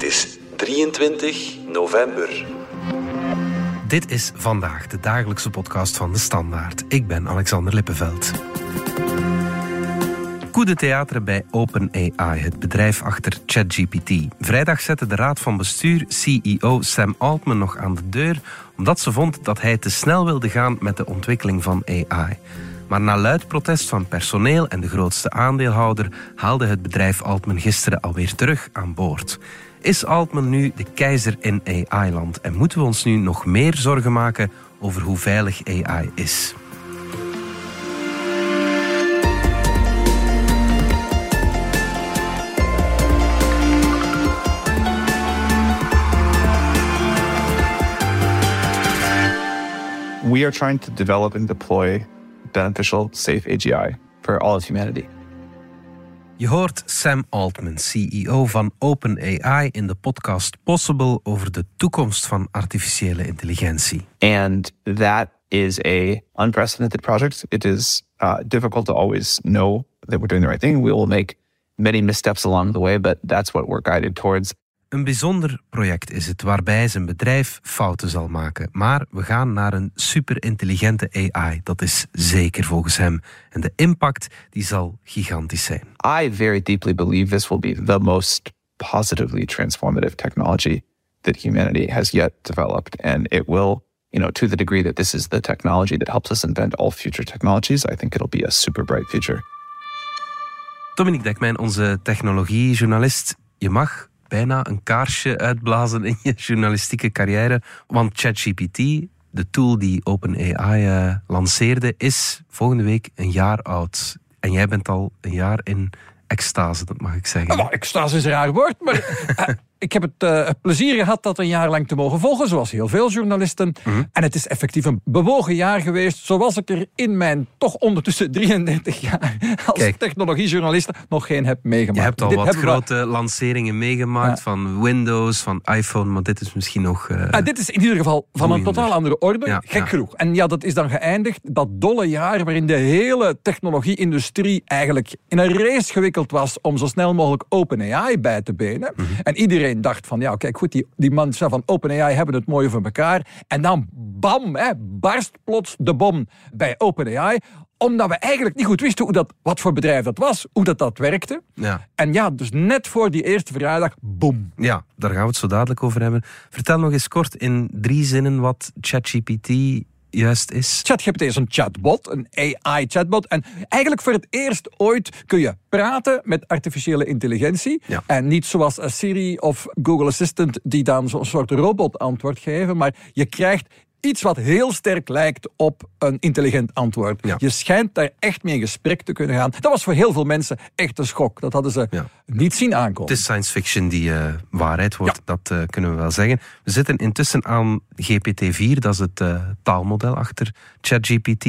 Het is 23 november. Dit is vandaag de dagelijkse podcast van de Standaard. Ik ben Alexander Lippenveld. Coup de theater bij OpenAI, het bedrijf achter ChatGPT. Vrijdag zette de raad van bestuur CEO Sam Altman nog aan de deur omdat ze vond dat hij te snel wilde gaan met de ontwikkeling van AI. Maar na luid protest van personeel en de grootste aandeelhouder haalde het bedrijf Altman gisteren alweer terug aan boord. Is Altman nu de keizer in AI-land en moeten we ons nu nog meer zorgen maken over hoe veilig AI is? We are trying to develop and deploy beneficial, safe AGI for all of humanity. Je hoort Sam Altman, CEO van OpenAI, in de podcast Possible over de toekomst van artificiële intelligentie. And that is a unprecedented project. It is uh, difficult to always know that we're doing the right thing. We will make many missteps along the way, but that's what we're guided towards. Een bijzonder project is het waarbij zijn bedrijf fouten zal maken. Maar we gaan naar een superintelligente AI. Dat is zeker volgens hem. En de impact die zal gigantisch zijn. I very deeply believe this will be the most positively transformative technology that humanity has yet developed. And it will, you know, to the degree that this is the technology that helps us invent all future technologies, I think it'll be a super bright future. Dominique Dekmijn, onze technologiejournalist. Je mag bijna een kaarsje uitblazen in je journalistieke carrière. Want ChatGPT, de tool die OpenAI uh, lanceerde, is volgende week een jaar oud. En jij bent al een jaar in extase, dat mag ik zeggen. Nou, extase is een raar woord, maar uh, ik heb het uh, plezier gehad dat een jaar lang te mogen volgen, zoals heel veel journalisten. Mm -hmm. En het is effectief een bewogen jaar geweest, zoals ik er in mijn toch ondertussen 33 jaar als technologiejournalist nog geen heb meegemaakt. Je hebt al dit wat grote we... lanceringen meegemaakt ja. van Windows, van iPhone, maar dit is misschien nog... Uh, uh, dit is in ieder geval van een totaal andere orde, ja, gek ja. genoeg. En ja, dat is dan geëindigd, dat dolle jaar waarin de hele technologie-industrie eigenlijk in een race gewikkeld was om zo snel mogelijk OpenAI bij te benen. Mm -hmm. En iedereen dacht van, ja, kijk goed, die, die mensen van OpenAI hebben het mooi voor elkaar. En dan, bam, hè, barst plots de bom bij OpenAI omdat we eigenlijk niet goed wisten hoe dat, wat voor bedrijf dat was, hoe dat, dat werkte. Ja. En ja, dus net voor die eerste verjaardag, boom. Ja, daar gaan we het zo dadelijk over hebben. Vertel nog eens kort in drie zinnen wat ChatGPT juist is? ChatGPT is een chatbot, een AI-chatbot. En eigenlijk voor het eerst ooit kun je praten met artificiële intelligentie. Ja. En niet zoals Siri of Google Assistant die dan zo'n soort robotantwoord geven. Maar je krijgt iets wat heel sterk lijkt op een intelligent antwoord. Ja. Je schijnt daar echt mee in gesprek te kunnen gaan. Dat was voor heel veel mensen echt een schok. Dat hadden ze ja. niet zien aankomen. Het is science fiction die uh, waarheid wordt, ja. dat uh, kunnen we wel zeggen. We zitten intussen aan GPT-4, dat is het uh, taalmodel achter ChatGPT.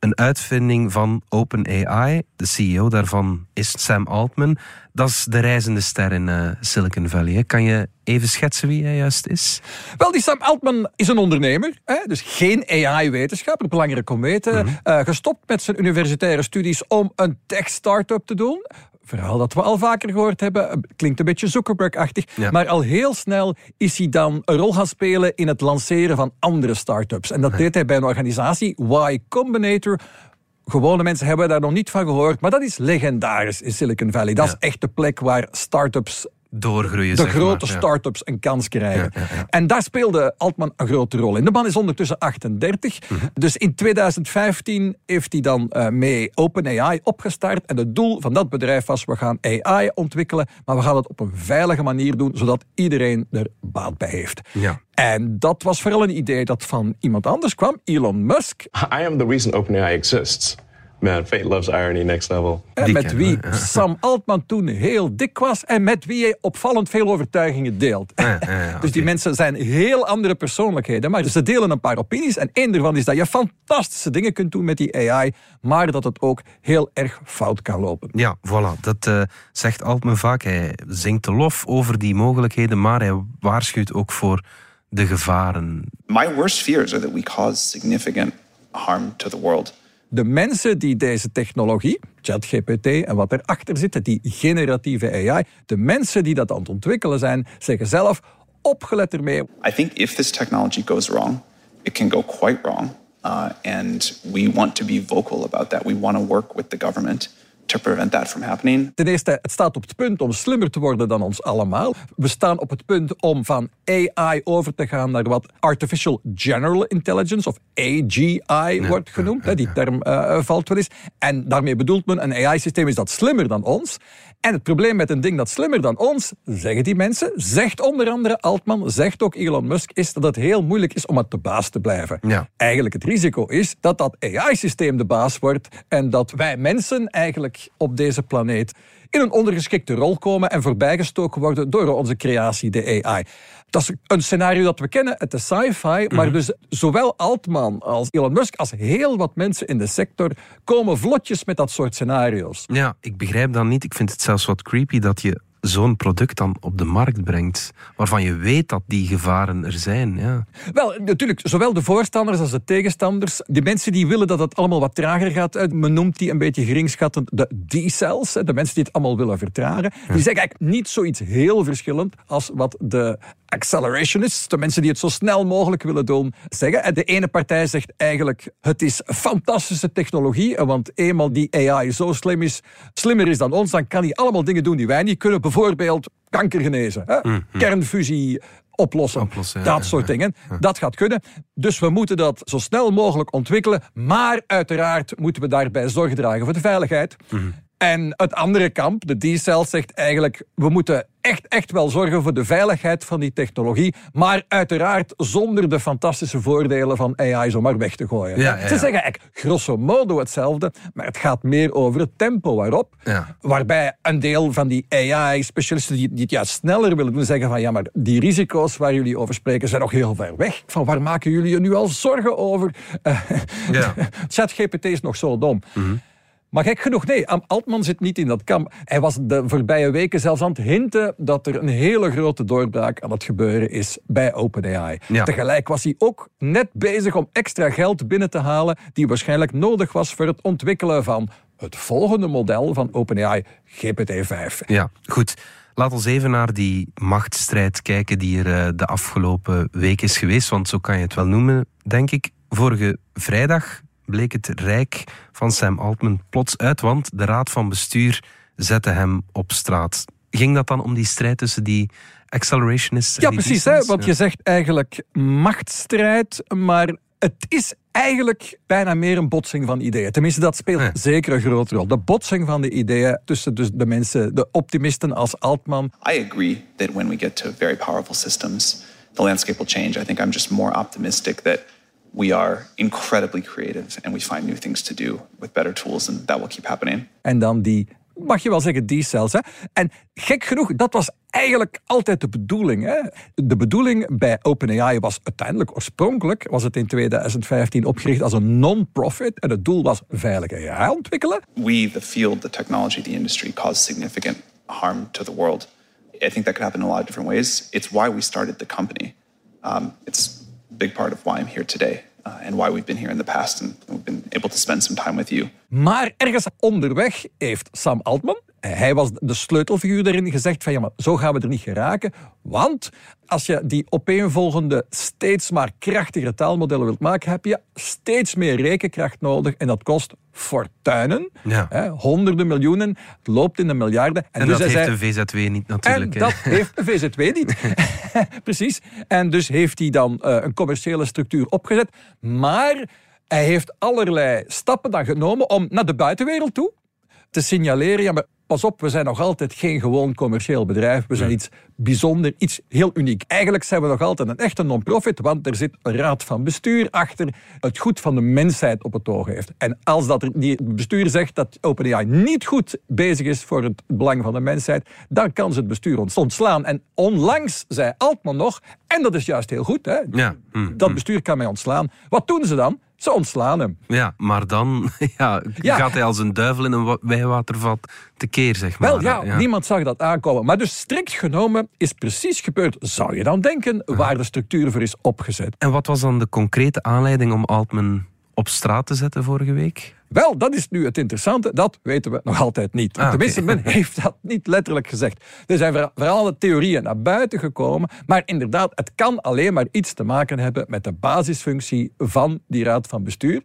Een uitvinding van OpenAI. De CEO daarvan is Sam Altman. Dat is de reizende ster in uh, Silicon Valley. Hè. Kan je even schetsen wie hij juist is? Wel, die Sam Altman is een ondernemer. Hè? Dus geen AI-wetenschapper, belangrijk om weten. Mm -hmm. uh, gestopt met zijn universitaire studies om een tech-startup te doen verhaal dat we al vaker gehoord hebben. Klinkt een beetje Zuckerberg-achtig. Ja. Maar al heel snel is hij dan een rol gaan spelen in het lanceren van andere start-ups. En dat deed hij bij een organisatie, Y Combinator. Gewone mensen hebben daar nog niet van gehoord. Maar dat is legendarisch in Silicon Valley. Dat Ja. is echt de plek waar start-ups Doorgroeien, de zeg grote maar. Ja. start-ups een kans krijgen. Ja, ja, ja. En daar speelde Altman een grote rol in. De man is ondertussen 38. Mhm. Dus in 2015 heeft hij dan uh, mee OpenAI opgestart. En het doel van dat bedrijf was, we gaan AI ontwikkelen, maar we gaan het op een veilige manier doen, zodat iedereen er baat bij heeft. Ja. En dat was vooral een idee dat van iemand anders kwam, Elon Musk. I am the reason OpenAI exists. Man, fate loves irony next level. En met wie. Sam Altman toen heel dik was en met wie hij opvallend veel overtuigingen deelt. Ja, ja, ja, dus die mensen zijn heel andere persoonlijkheden, maar ze delen een paar opinies. En één daarvan is dat je fantastische dingen kunt doen met die AI, maar dat het ook heel erg fout kan lopen. Ja, voilà. Dat eh, zegt Altman vaak. Hij zingt de lof over die mogelijkheden, maar hij waarschuwt ook voor de gevaren. My worst fears are that we cause significant harm to the world De mensen die deze technologie, ChatGPT en wat erachter zit, die generatieve AI, de mensen die dat aan het ontwikkelen zijn, zeggen zelf, opgelet ermee. I think if this technology goes wrong, it can go quite wrong. Uh, and we want to be vocal about that. We want to work with the government to prevent that from happening. Ten eerste, het staat op het punt om slimmer te worden dan ons allemaal. We staan op het punt om van AI over te gaan naar wat Artificial General Intelligence of AGI wordt genoemd. Die term uh, valt wel eens. En daarmee bedoelt men een AI-systeem is dat slimmer dan ons. En het probleem met een ding dat slimmer dan ons, zeggen die mensen, zegt onder andere Altman, zegt ook Elon Musk, is dat het heel moeilijk is om het de baas te blijven. Ja. Eigenlijk het risico is dat dat AI-systeem de baas wordt en dat wij mensen eigenlijk op deze planeet in een ondergeschikte rol komen en voorbijgestoken worden door onze creatie, de AI. Dat is een scenario dat we kennen, het is sci-fi, maar mhm. dus zowel Altman als Elon Musk als heel wat mensen in de sector komen vlotjes met dat soort scenario's. Ja, ik begrijp dat niet. Ik vind het zelfs wat creepy dat je zo'n product dan op de markt brengt, waarvan je weet dat die gevaren er zijn. Ja. Wel, natuurlijk, zowel de voorstanders als de tegenstanders, die mensen die willen dat het allemaal wat trager gaat, men noemt die een beetje geringschattend de D-cells, de mensen die het allemaal willen vertragen, die zeggen eigenlijk niet zoiets heel verschillend als wat de accelerationists, de mensen die het zo snel mogelijk willen doen, zeggen. De ene partij zegt eigenlijk, het is fantastische technologie, want eenmaal die AI zo slim is, slimmer is dan ons, dan kan hij allemaal dingen doen die wij niet kunnen. Bijvoorbeeld kanker genezen, hè? Mm, mm. kernfusie oplossen, oplossen dat soort dingen. Dat gaat kunnen. Dus we moeten dat zo snel mogelijk ontwikkelen, maar uiteraard moeten we daarbij zorg dragen voor de veiligheid. Mm. En het andere kamp, de D-cell, zegt eigenlijk... we moeten echt, echt wel zorgen voor de veiligheid van die technologie, maar uiteraard zonder de fantastische voordelen van AI zomaar weg te gooien. Ze zeggen eigenlijk grosso modo hetzelfde, maar het gaat meer over het tempo waarop. Waarbij een deel van die AI-specialisten die, die, het juist sneller willen doen, zeggen van ja, maar die risico's waar jullie over spreken zijn nog heel ver weg. Van waar maken jullie je nu al zorgen over? ChatGPT is nog zo dom. Mhm. Maar gek genoeg, nee, Altman zit niet in dat kamp. Hij was de voorbije weken zelfs aan het hinten dat er een hele grote doorbraak aan het gebeuren is bij OpenAI. Tegelijk was hij ook net bezig om extra geld binnen te halen die waarschijnlijk nodig was voor het ontwikkelen van het volgende model van OpenAI, GPT-5. Ja, goed. Laat ons even naar die machtsstrijd kijken die er eh, de afgelopen week is geweest, want zo kan je het wel noemen, denk ik. Vorige vrijdag bleek het rijk van Sam Altman plots uit, want de raad van bestuur zette hem op straat. Ging dat dan om die strijd tussen die accelerationists en Ja, precies. Hè, want je zegt eigenlijk machtsstrijd, maar het is eigenlijk bijna meer een botsing van ideeën. Tenminste, dat speelt zeker een grote rol. De botsing van de ideeën tussen dus de mensen, de optimisten als Altman. I agree that when we get to very powerful systems, the landscape will change. I think I'm just more optimistic that we are incredibly creative and we find new things to do with better tools and that will keep happening. En dan die mag je wel zeggen, die cells. Hè? En gek genoeg, dat was eigenlijk altijd de bedoeling. Hè? De bedoeling bij OpenAI was uiteindelijk, oorspronkelijk, was het in 2015 opgericht als een non-profit. En het doel was veilige AI ontwikkelen. We, the field, the technology, the industry, cause significant harm to the world. I think that could happen in a lot of different ways. It's why we started the company. Um, it's big part of why I'm here today. Uh, and why we've been here in the past and we've been able to spend some time with you. Maar ergens onderweg heeft Sam Altman, hij was de sleutelfiguur daarin, gezegd van ja, maar zo gaan we er niet geraken. Want als je die opeenvolgende steeds maar krachtigere taalmodellen wilt maken, heb je steeds meer rekenkracht nodig en dat kost fortuinen. Ja. Hè, honderden miljoenen, het loopt in de miljarden. En, dus dat heeft de VZW niet natuurlijk. En dat heeft de VZW niet. Precies. En dus heeft hij dan uh, een commerciële structuur opgezet. Maar hij heeft allerlei stappen dan genomen om naar de buitenwereld toe te signaleren, ja, maar pas op, we zijn nog altijd geen gewoon commercieel bedrijf. We zijn iets bijzonder, iets heel uniek. Eigenlijk zijn we nog altijd een echte non-profit, want er zit een raad van bestuur achter het goed van de mensheid op het oog heeft. En als dat er, die bestuur zegt dat OpenAI niet goed bezig is voor het belang van de mensheid, dan kan ze het bestuur ontslaan. En onlangs zei Altman nog, en dat is juist heel goed, hè, ja. Hm, dat hm. bestuur kan mij ontslaan. Wat doen ze dan? Ze ontslaan hem. Ja, maar dan ja, gaat hij als een duivel in een wijwatervat tekeer, zeg maar. Wel, ja, niemand zag dat aankomen. Maar dus strikt genomen is precies gebeurd, zou je dan denken, waar de structuur voor is opgezet. En wat was dan de concrete aanleiding om Altman op straat te zetten vorige week? Wel, dat is nu het interessante. Dat weten we nog altijd niet. Ah, Tenminste, men heeft dat niet letterlijk gezegd. Er zijn vooral de theorieën naar buiten gekomen. Maar inderdaad, het kan alleen maar iets te maken hebben met de basisfunctie van die raad van bestuur.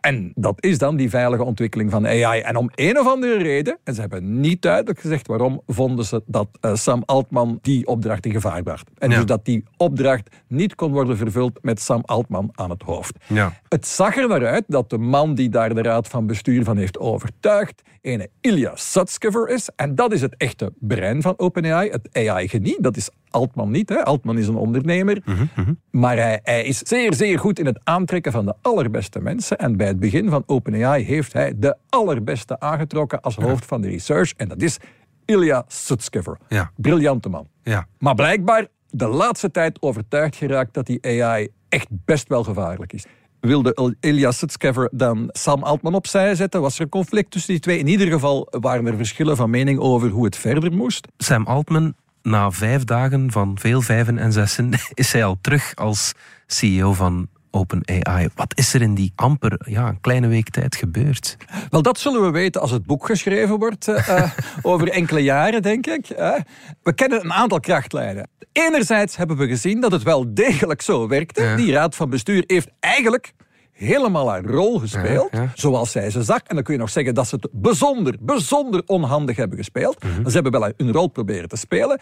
En dat is dan die veilige ontwikkeling van AI. En om een of andere reden, en ze hebben niet duidelijk gezegd waarom, vonden ze dat uh, Sam Altman die opdracht in gevaar bracht. En dus dat die opdracht niet kon worden vervuld met Sam Altman aan het hoofd. Ja. Het zag er naar uit dat de man die daar de raad van bestuur van heeft overtuigd, ene Ilya Sutskever is. En dat is het echte brein van OpenAI, het AI-genie. Dat is Altman niet. Hè. Altman is een ondernemer. Mhm, mhm. Maar hij, hij, is zeer, zeer goed in het aantrekken van de allerbeste mensen. En bij het begin van OpenAI heeft hij de allerbeste aangetrokken als hoofd van de research. En dat is Ilya Sutskever. Ja. Briljante man. Ja. Maar blijkbaar de laatste tijd overtuigd geraakt dat die AI echt best wel gevaarlijk is wilde Elias Sutskever dan Sam Altman opzij zetten? Was er een conflict tussen die twee? In ieder geval waren er verschillen van mening over hoe het verder moest. Sam Altman, na vijf dagen van veel vijven en zessen, is hij al terug als CEO van OpenAI. Wat is er in die amper ja, een kleine week tijd gebeurd? Wel, dat zullen we weten als het boek geschreven wordt uh, over enkele jaren, denk ik. Uh, we kennen een aantal krachtlijnen. Enerzijds hebben we gezien dat het wel degelijk zo werkte. Die raad van bestuur heeft eigenlijk helemaal haar rol gespeeld, zoals zij ze zag. En dan kun je nog zeggen dat ze het bijzonder, bijzonder onhandig hebben gespeeld. Mm Ze hebben wel een rol proberen te spelen.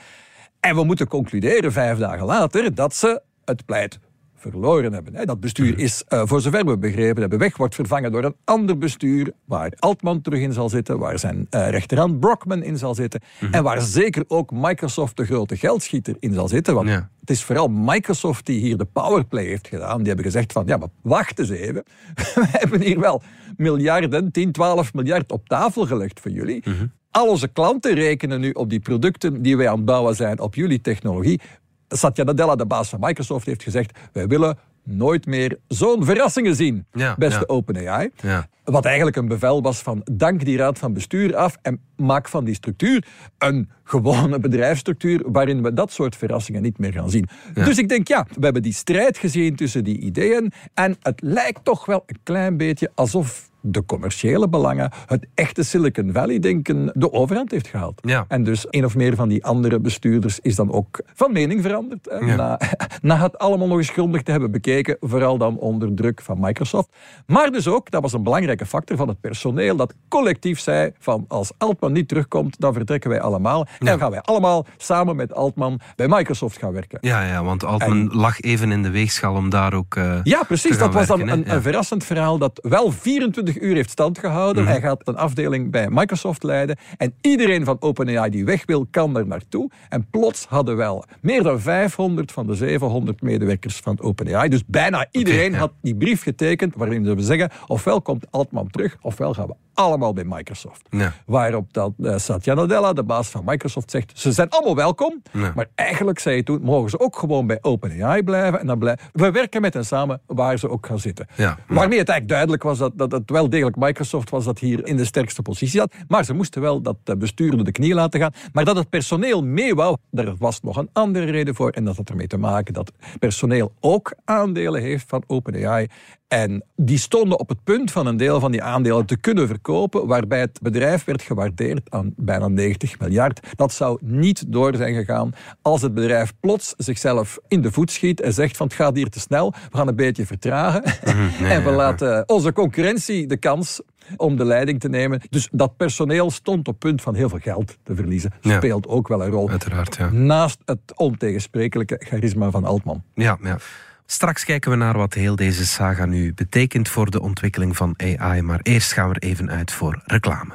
En we moeten concluderen, vijf dagen later, dat ze het pleit verloren hebben. Dat bestuur mhm. is, uh, voor zover we begrepen hebben, weg, wordt vervangen door een ander bestuur, waar Altman terug in zal zitten, waar zijn uh, rechterhand Brockman in zal zitten, mhm. en waar zeker ook Microsoft de grote geldschieter in zal zitten. Want het is vooral Microsoft die hier de powerplay heeft gedaan. Die hebben gezegd van, ja, maar wacht eens even. We hebben hier wel miljarden, 10, 12 miljard op tafel gelegd voor jullie. Mhm. Al onze klanten rekenen nu op die producten die wij aan het bouwen zijn op jullie technologie. Satya Nadella, de baas van Microsoft, heeft gezegd: wij willen nooit meer zo'n verrassingen zien, beste ja. OpenAI. Ja. Wat eigenlijk een bevel was van dank die raad van bestuur af en maak van die structuur een gewone bedrijfsstructuur waarin we dat soort verrassingen niet meer gaan zien. Dus ik denk ja, we hebben die strijd gezien tussen die ideeën en het lijkt toch wel een klein beetje alsof de commerciële belangen, het echte Silicon Valley-denken de overhand heeft gehaald. Ja. En dus een of meer van die andere bestuurders is dan ook van mening veranderd. Na, na het allemaal nog eens grondig te hebben bekeken, vooral dan onder druk van Microsoft. Maar dus ook, dat was een belangrijke factor van het personeel, dat collectief zei van als Altman niet terugkomt, dan vertrekken wij allemaal. En gaan wij allemaal samen met Altman bij Microsoft gaan werken. Ja, ja want Altman lag even in de weegschaal om daar ook uh, Ja, precies. dat was dan een, een verrassend verhaal dat wel 24 uur heeft stand gehouden. Mhm. Hij gaat een afdeling bij Microsoft leiden. En iedereen van OpenAI die weg wil, kan er naartoe. En plots hadden wel meer dan 500 van de 700 medewerkers van OpenAI. Dus bijna iedereen had die brief getekend waarin ze zeggen ofwel komt Altman terug, ofwel gaan we allemaal bij Microsoft. Ja. Waarop dat, uh, Satya Nadella, de baas van Microsoft, zegt... ze zijn allemaal welkom, maar eigenlijk, zei je toen... mogen ze ook gewoon bij OpenAI blijven. En dan blijven we werken met hen samen waar ze ook gaan zitten. Ja. Waarmee het eigenlijk duidelijk was dat, dat het wel degelijk Microsoft was... dat hier in de sterkste positie zat. Maar ze moesten wel dat bestuur door de knie laten gaan. Maar dat het personeel mee wou, daar was nog een andere reden voor. En dat had ermee te maken dat personeel ook aandelen heeft van OpenAI. En die stonden op het punt van een deel van die aandelen te kunnen verkopen, waarbij het bedrijf werd gewaardeerd aan bijna 90 miljard. Dat zou niet door zijn gegaan als het bedrijf plots zichzelf in de voet schiet en zegt van het gaat hier te snel, we gaan een beetje vertragen mhm, en we laten onze concurrentie de kans om de leiding te nemen. Dus dat personeel stond op punt van heel veel geld te verliezen. Speelt ook wel een rol. Uiteraard, ja. Naast het ontegensprekelijke charisma van Altman. Ja, ja. Straks kijken we naar wat heel deze saga nu betekent voor de ontwikkeling van AI. Maar eerst gaan we er even uit voor reclame.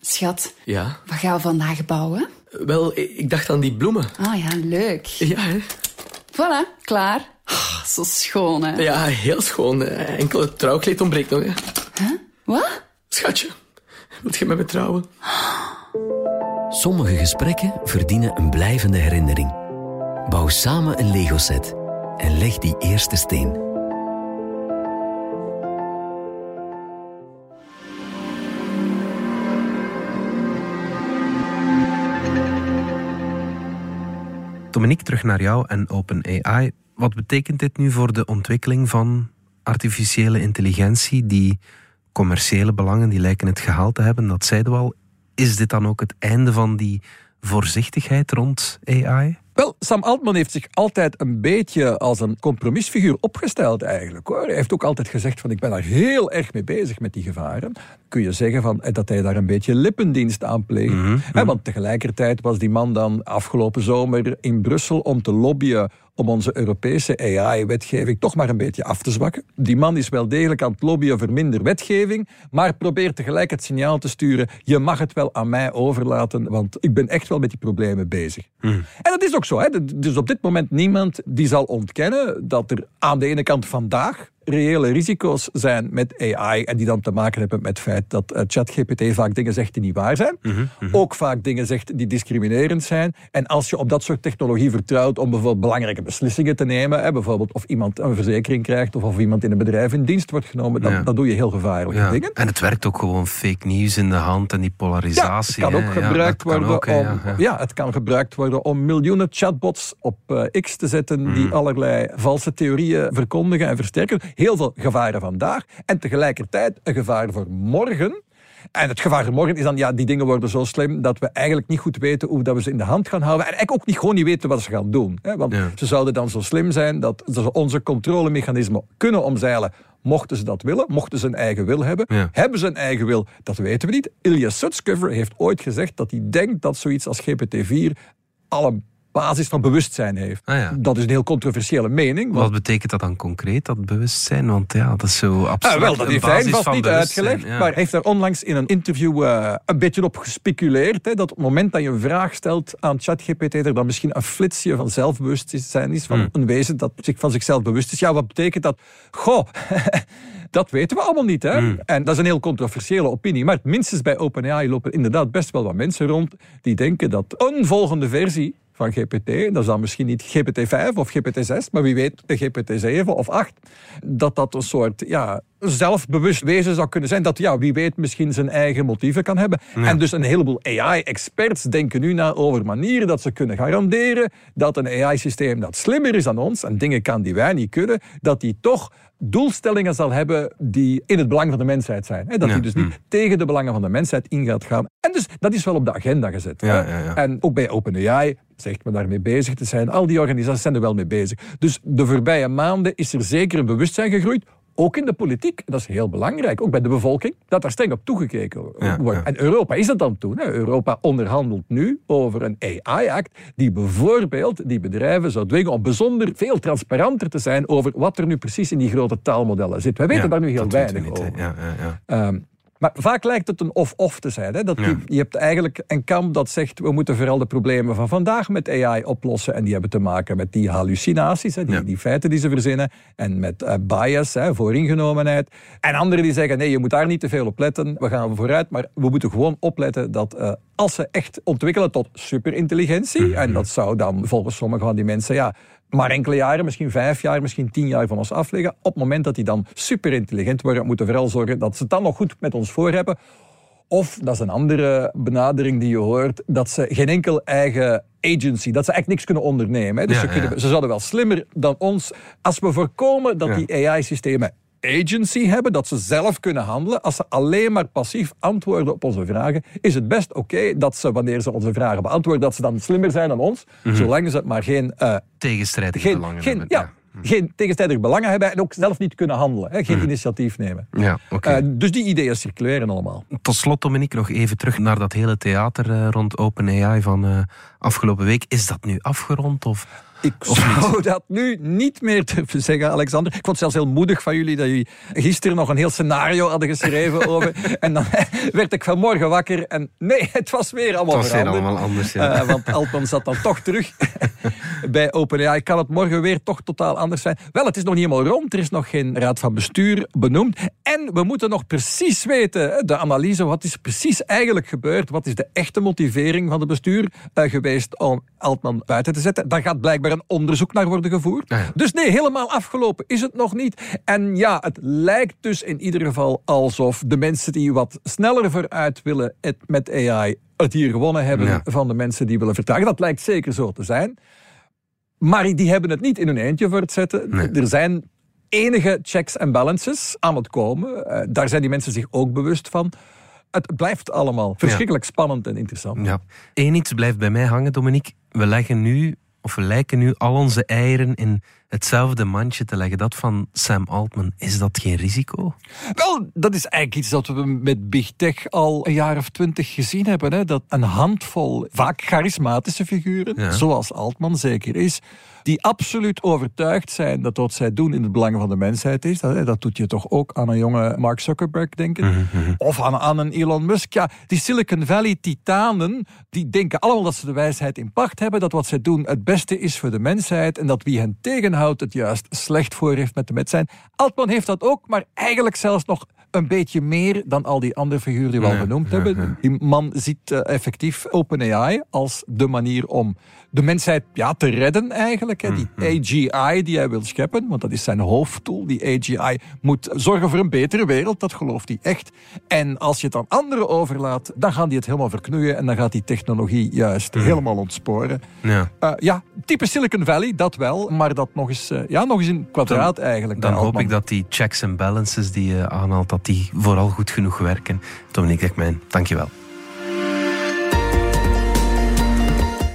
Schat, ja? wat gaan we vandaag bouwen? Wel, ik dacht aan die bloemen. Ah ja, leuk. Ja, hè? Voilà, klaar. Oh, zo schoon, hè? Ja, heel schoon. Enkel het trouwkleed ontbreekt nog, hè? Huh? Wat? Schatje, wilt je met me trouwen? Sommige gesprekken verdienen een blijvende herinnering. Bouw samen een Lego-set en leg die eerste steen. Dominique, terug naar jou en OpenAI. Wat betekent dit nu voor de ontwikkeling van artificiële intelligentie? Die commerciële belangen die lijken het gehaald te hebben, dat zeiden we al. Is dit dan ook het einde van die voorzichtigheid rond AI? Wel, Sam Altman heeft zich altijd een beetje als een compromisfiguur opgesteld eigenlijk. Hoor. Hij heeft ook altijd gezegd van ik ben daar heel erg mee bezig met die gevaren. Kun je zeggen van, eh, dat hij daar een beetje lippendienst aan pleegt. Mm want tegelijkertijd was die man dan afgelopen zomer in Brussel om te lobbyen om onze Europese AI-wetgeving toch maar een beetje af te zwakken. Die man is wel degelijk aan het lobbyen voor minder wetgeving, maar probeert tegelijk het signaal te sturen, je mag het wel aan mij overlaten, want ik ben echt wel met die problemen bezig. Hmm. En dat is ook zo. Hè? Dus op dit moment niemand die zal ontkennen dat er aan de ene kant vandaag reële risico's zijn met AI en die dan te maken hebben met het feit dat uh, ChatGPT vaak dingen zegt die niet waar zijn. Mhm, mhm. Ook vaak dingen zegt die discriminerend zijn. En als je op dat soort technologie vertrouwt om bijvoorbeeld belangrijke beslissingen te nemen, hè, bijvoorbeeld of iemand een verzekering krijgt of of iemand in een bedrijf in dienst wordt genomen, dan, dan doe je heel gevaarlijke dingen. En het werkt ook gewoon fake news in de hand en die polarisatie. Ja, het kan ook gebruikt worden om, ja, het kan gebruikt worden om miljoenen chatbots op uh, X te zetten die mhm. allerlei valse theorieën verkondigen en versterken heel veel gevaren vandaag en tegelijkertijd een gevaar voor morgen. En het gevaar voor morgen is dan, ja, die dingen worden zo slim dat we eigenlijk niet goed weten hoe dat we ze in de hand gaan houden. En eigenlijk ook niet, gewoon niet weten wat ze gaan doen. Hè? Want ze zouden dan zo slim zijn dat ze onze controlemechanismen kunnen omzeilen mochten ze dat willen, mochten ze een eigen wil hebben. Hebben ze een eigen wil? Dat weten we niet. Ilya Sutskever heeft ooit gezegd dat hij denkt dat zoiets als GPT-4 alle basis van bewustzijn heeft. Ah, ja. Dat is een heel controversiële mening. Wat betekent dat dan concreet, dat bewustzijn? Want ja, dat is zo abstract. Ah, wel, dat heeft hij vast niet uitgelegd. Maar hij heeft daar onlangs in een interview uh, een beetje op gespeculeerd. Hè, dat op het moment dat je een vraag stelt aan ChatGPT, er dan misschien een flitsje van zelfbewustzijn is. Van hmm. een wezen dat zich van zichzelf bewust is. Ja, wat betekent dat? Goh... Dat weten we allemaal niet. Hè? Hmm. En dat is een heel controversiële opinie. Maar minstens bij OpenAI lopen inderdaad best wel wat mensen rond die denken dat een volgende versie van GPT, dat is dan misschien niet GPT-5 of GPT-6, maar wie weet de GPT-7 of 8, dat dat een soort ja, zelfbewust wezen zou kunnen zijn, dat ja, wie weet misschien zijn eigen motieven kan hebben. En dus een heleboel AI-experts denken nu na over manieren dat ze kunnen garanderen dat een AI-systeem dat slimmer is dan ons en dingen kan die wij niet kunnen, dat die toch doelstellingen zal hebben die in het belang van de mensheid zijn. Dat die dus niet hm. tegen de belangen van de mensheid in gaat gaan. En dus dat is wel op de agenda gezet. Ja, en ook bij OpenAI zegt men daarmee bezig te zijn. Al die organisaties zijn er wel mee bezig. Dus de voorbije maanden is er zeker een bewustzijn gegroeid ook in de politiek, dat is heel belangrijk, ook bij de bevolking, dat daar streng op toegekeken wordt. En Europa is dat dan toen. Hè. Europa onderhandelt nu over een AI-act die bijvoorbeeld die bedrijven zou dwingen om bijzonder veel transparanter te zijn over wat er nu precies in die grote taalmodellen zit. Wij weten daar nu heel weinig over. Um, maar vaak lijkt het een of-of te zijn. Hè? Dat je, je, hebt eigenlijk een kamp dat zegt... we moeten vooral de problemen van vandaag met AI oplossen. En die hebben te maken met die hallucinaties, hè? Die, die, feiten die ze verzinnen. En met uh, bias, hè? vooringenomenheid. En anderen die zeggen, nee, je moet daar niet te veel op letten. We gaan vooruit, maar we moeten gewoon opletten dat... Uh, als ze echt ontwikkelen tot superintelligentie... Mhm. en dat zou dan volgens sommige van die mensen... ja, maar enkele jaren, misschien vijf jaar, misschien tien jaar van ons afleggen. Op het moment dat die dan super intelligent worden, moeten we vooral zorgen dat ze het dan nog goed met ons voor hebben. Of, dat is een andere benadering die je hoort, dat ze geen enkel eigen agency, dat ze eigenlijk niks kunnen ondernemen. Dus ze, ze, zouden wel slimmer dan ons, als we voorkomen dat die AI-systemen agency hebben, dat ze zelf kunnen handelen. Als ze alleen maar passief antwoorden op onze vragen, is het best oké dat ze, wanneer ze onze vragen beantwoorden, dat ze dan slimmer zijn dan ons, mhm. zolang ze maar geen... Uh, Tegenstrijdige geen, belangen geen, Ja, mhm. geen tegenstrijdige belangen hebben en ook zelf niet kunnen handelen. Hè, geen mhm. initiatief nemen. Ja, okay. uh, eh, dus die ideeën circuleren allemaal. Tot slot, Dominique, nog even terug naar dat hele theater uh, rond OpenAI van afgelopen week. Is dat nu afgerond? Of... Ik zou dat nu niet meer durven zeggen, Alexander. Ik vond het zelfs heel moedig van jullie dat jullie gisteren nog een heel scenario hadden geschreven over. en dan werd ik vanmorgen wakker en nee, het was weer allemaal het was veranderd. allemaal anders, ja. Uh, want Altman zat dan toch terug bij OpenAI. Kan het morgen weer toch totaal anders zijn? Wel, het is nog niet helemaal rond. Er is nog geen raad van bestuur benoemd. En we moeten nog precies weten, de analyse, wat is precies eigenlijk gebeurd? Wat is de echte motivering van het bestuur uh, geweest om Altman buiten te zetten? Daar gaat blijkbaar een onderzoek naar worden gevoerd. Ah, dus nee, helemaal afgelopen is het nog niet. En ja, het lijkt dus in ieder geval alsof de mensen die wat sneller vooruit willen met AI het hier gewonnen hebben van de mensen die willen vertragen. Dat lijkt zeker zo te zijn. Maar die hebben het niet in hun eentje voor het zetten. Er zijn enige checks en balances aan het komen. Uh, daar zijn die mensen zich ook bewust van. Het blijft allemaal verschrikkelijk spannend en interessant. Ja. Eén iets blijft bij mij hangen, Dominique. We leggen nu, of we lijken nu al onze eieren in hetzelfde mandje te leggen. Dat van Sam Altman, is dat geen risico? Wel, dat is eigenlijk iets dat we met Big Tech al een jaar of twintig gezien hebben. Hè? Dat een handvol, vaak charismatische figuren, zoals Altman zeker is, die absoluut overtuigd zijn dat wat zij doen in het belang van de mensheid is. Dat, dat doet je toch ook aan een jonge Mark Zuckerberg denken. Mhm, mhm. Of aan, aan een Elon Musk. Ja, die Silicon Valley titanen, die denken allemaal dat ze de wijsheid in pacht hebben. Dat wat zij doen het beste is voor de mensheid. En dat wie hen tegenhoudt het juist slecht voor heeft met de mensheid. Altman heeft dat ook, maar eigenlijk zelfs nog een beetje meer dan al die andere figuren die we al genoemd hebben. Die man ziet uh, effectief OpenAI als de manier om de mensheid ja, te redden eigenlijk. Hè. Die mhm. AGI die hij wil scheppen, want dat is zijn hoofddoel. Die AGI moet zorgen voor een betere wereld, dat gelooft hij echt. En als je het aan anderen overlaat, dan gaan die het helemaal verknoeien en dan gaat die technologie juist mhm. helemaal ontsporen. Ja. Uh, ja, type Silicon Valley, dat wel, maar dat nog eens, uh, ja, nog eens in kwadraat eigenlijk. Dan hoop ik dat die checks en balances die je aanhaalt, dat die vooral goed genoeg werken. Dominique Ekmijn, dankjewel.